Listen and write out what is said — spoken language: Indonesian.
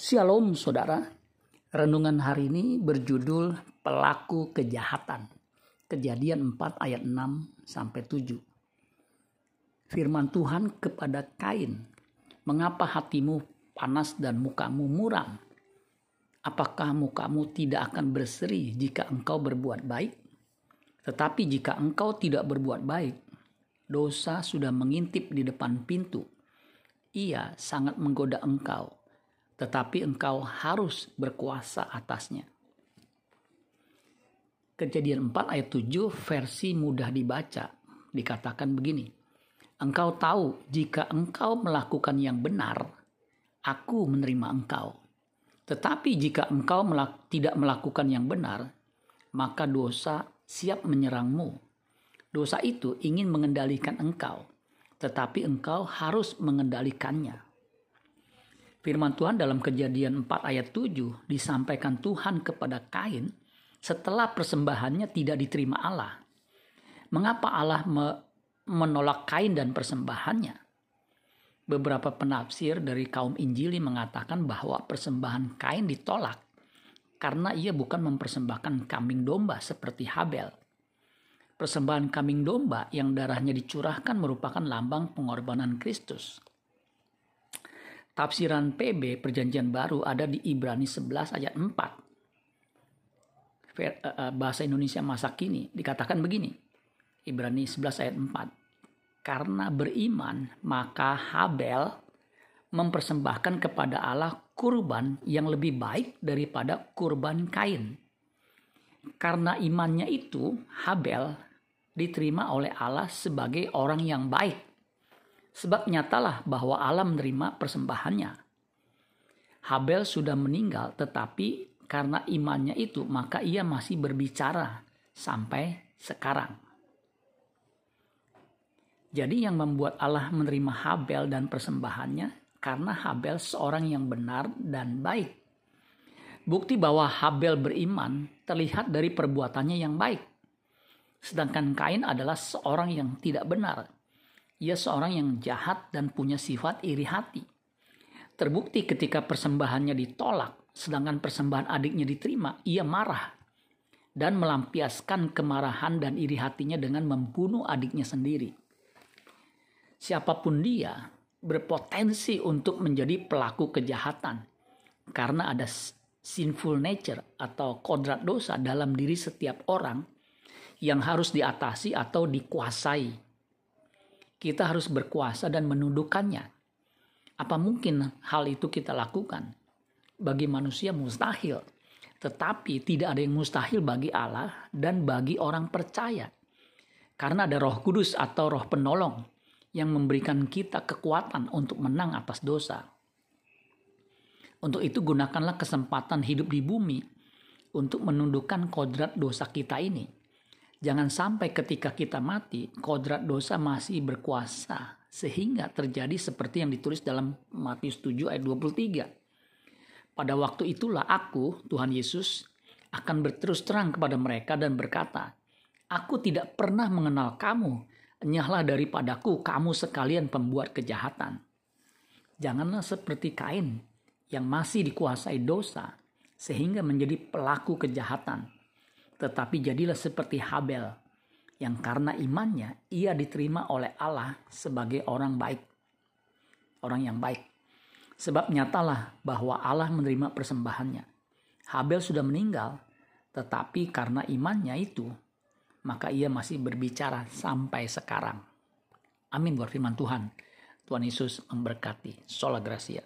Shalom saudara. Renungan hari ini berjudul Pelaku Kejahatan. Kejadian 4 ayat 6 sampai 7. Firman Tuhan kepada Kain, "Mengapa hatimu panas dan mukamu muram? Apakah mukamu tidak akan berseri jika engkau berbuat baik? Tetapi jika engkau tidak berbuat baik, dosa sudah mengintip di depan pintu. Ia sangat menggoda engkau." Tetapi engkau harus berkuasa atasnya. Kejadian 4 ayat 7 versi mudah dibaca dikatakan begini. Engkau tahu jika engkau melakukan yang benar, aku menerima engkau. Tetapi jika engkau melak tidak melakukan yang benar, maka dosa siap menyerangmu. Dosa itu ingin mengendalikan engkau, tetapi engkau harus mengendalikannya. Firman Tuhan dalam kejadian 4 ayat 7 disampaikan Tuhan kepada Kain setelah persembahannya tidak diterima Allah. Mengapa Allah menolak Kain dan persembahannya? Beberapa penafsir dari kaum Injili mengatakan bahwa persembahan Kain ditolak karena ia bukan mempersembahkan kambing domba seperti Habel. Persembahan kambing domba yang darahnya dicurahkan merupakan lambang pengorbanan Kristus. Tafsiran PB Perjanjian Baru ada di Ibrani 11 ayat 4. Eh, eh, bahasa Indonesia masa kini dikatakan begini. Ibrani 11 ayat 4. Karena beriman maka Habel mempersembahkan kepada Allah kurban yang lebih baik daripada kurban Kain. Karena imannya itu Habel diterima oleh Allah sebagai orang yang baik Sebab nyatalah bahwa Allah menerima persembahannya. Habel sudah meninggal tetapi karena imannya itu maka ia masih berbicara sampai sekarang. Jadi yang membuat Allah menerima Habel dan persembahannya karena Habel seorang yang benar dan baik. Bukti bahwa Habel beriman terlihat dari perbuatannya yang baik. Sedangkan Kain adalah seorang yang tidak benar ia seorang yang jahat dan punya sifat iri hati. Terbukti ketika persembahannya ditolak, sedangkan persembahan adiknya diterima, ia marah dan melampiaskan kemarahan dan iri hatinya dengan membunuh adiknya sendiri. Siapa pun dia berpotensi untuk menjadi pelaku kejahatan karena ada sinful nature atau kodrat dosa dalam diri setiap orang yang harus diatasi atau dikuasai kita harus berkuasa dan menundukkannya. Apa mungkin hal itu kita lakukan? Bagi manusia mustahil, tetapi tidak ada yang mustahil bagi Allah dan bagi orang percaya. Karena ada Roh Kudus atau Roh Penolong yang memberikan kita kekuatan untuk menang atas dosa. Untuk itu gunakanlah kesempatan hidup di bumi untuk menundukkan kodrat dosa kita ini Jangan sampai ketika kita mati, kodrat dosa masih berkuasa. Sehingga terjadi seperti yang ditulis dalam Matius 7 ayat 23. Pada waktu itulah aku, Tuhan Yesus, akan berterus terang kepada mereka dan berkata, Aku tidak pernah mengenal kamu, nyahlah daripadaku kamu sekalian pembuat kejahatan. Janganlah seperti Kain yang masih dikuasai dosa sehingga menjadi pelaku kejahatan tetapi jadilah seperti Habel, yang karena imannya ia diterima oleh Allah sebagai orang baik. Orang yang baik. Sebab nyatalah bahwa Allah menerima persembahannya. Habel sudah meninggal, tetapi karena imannya itu, maka ia masih berbicara sampai sekarang. Amin buat firman Tuhan. Tuhan Yesus memberkati. Sola Gracia.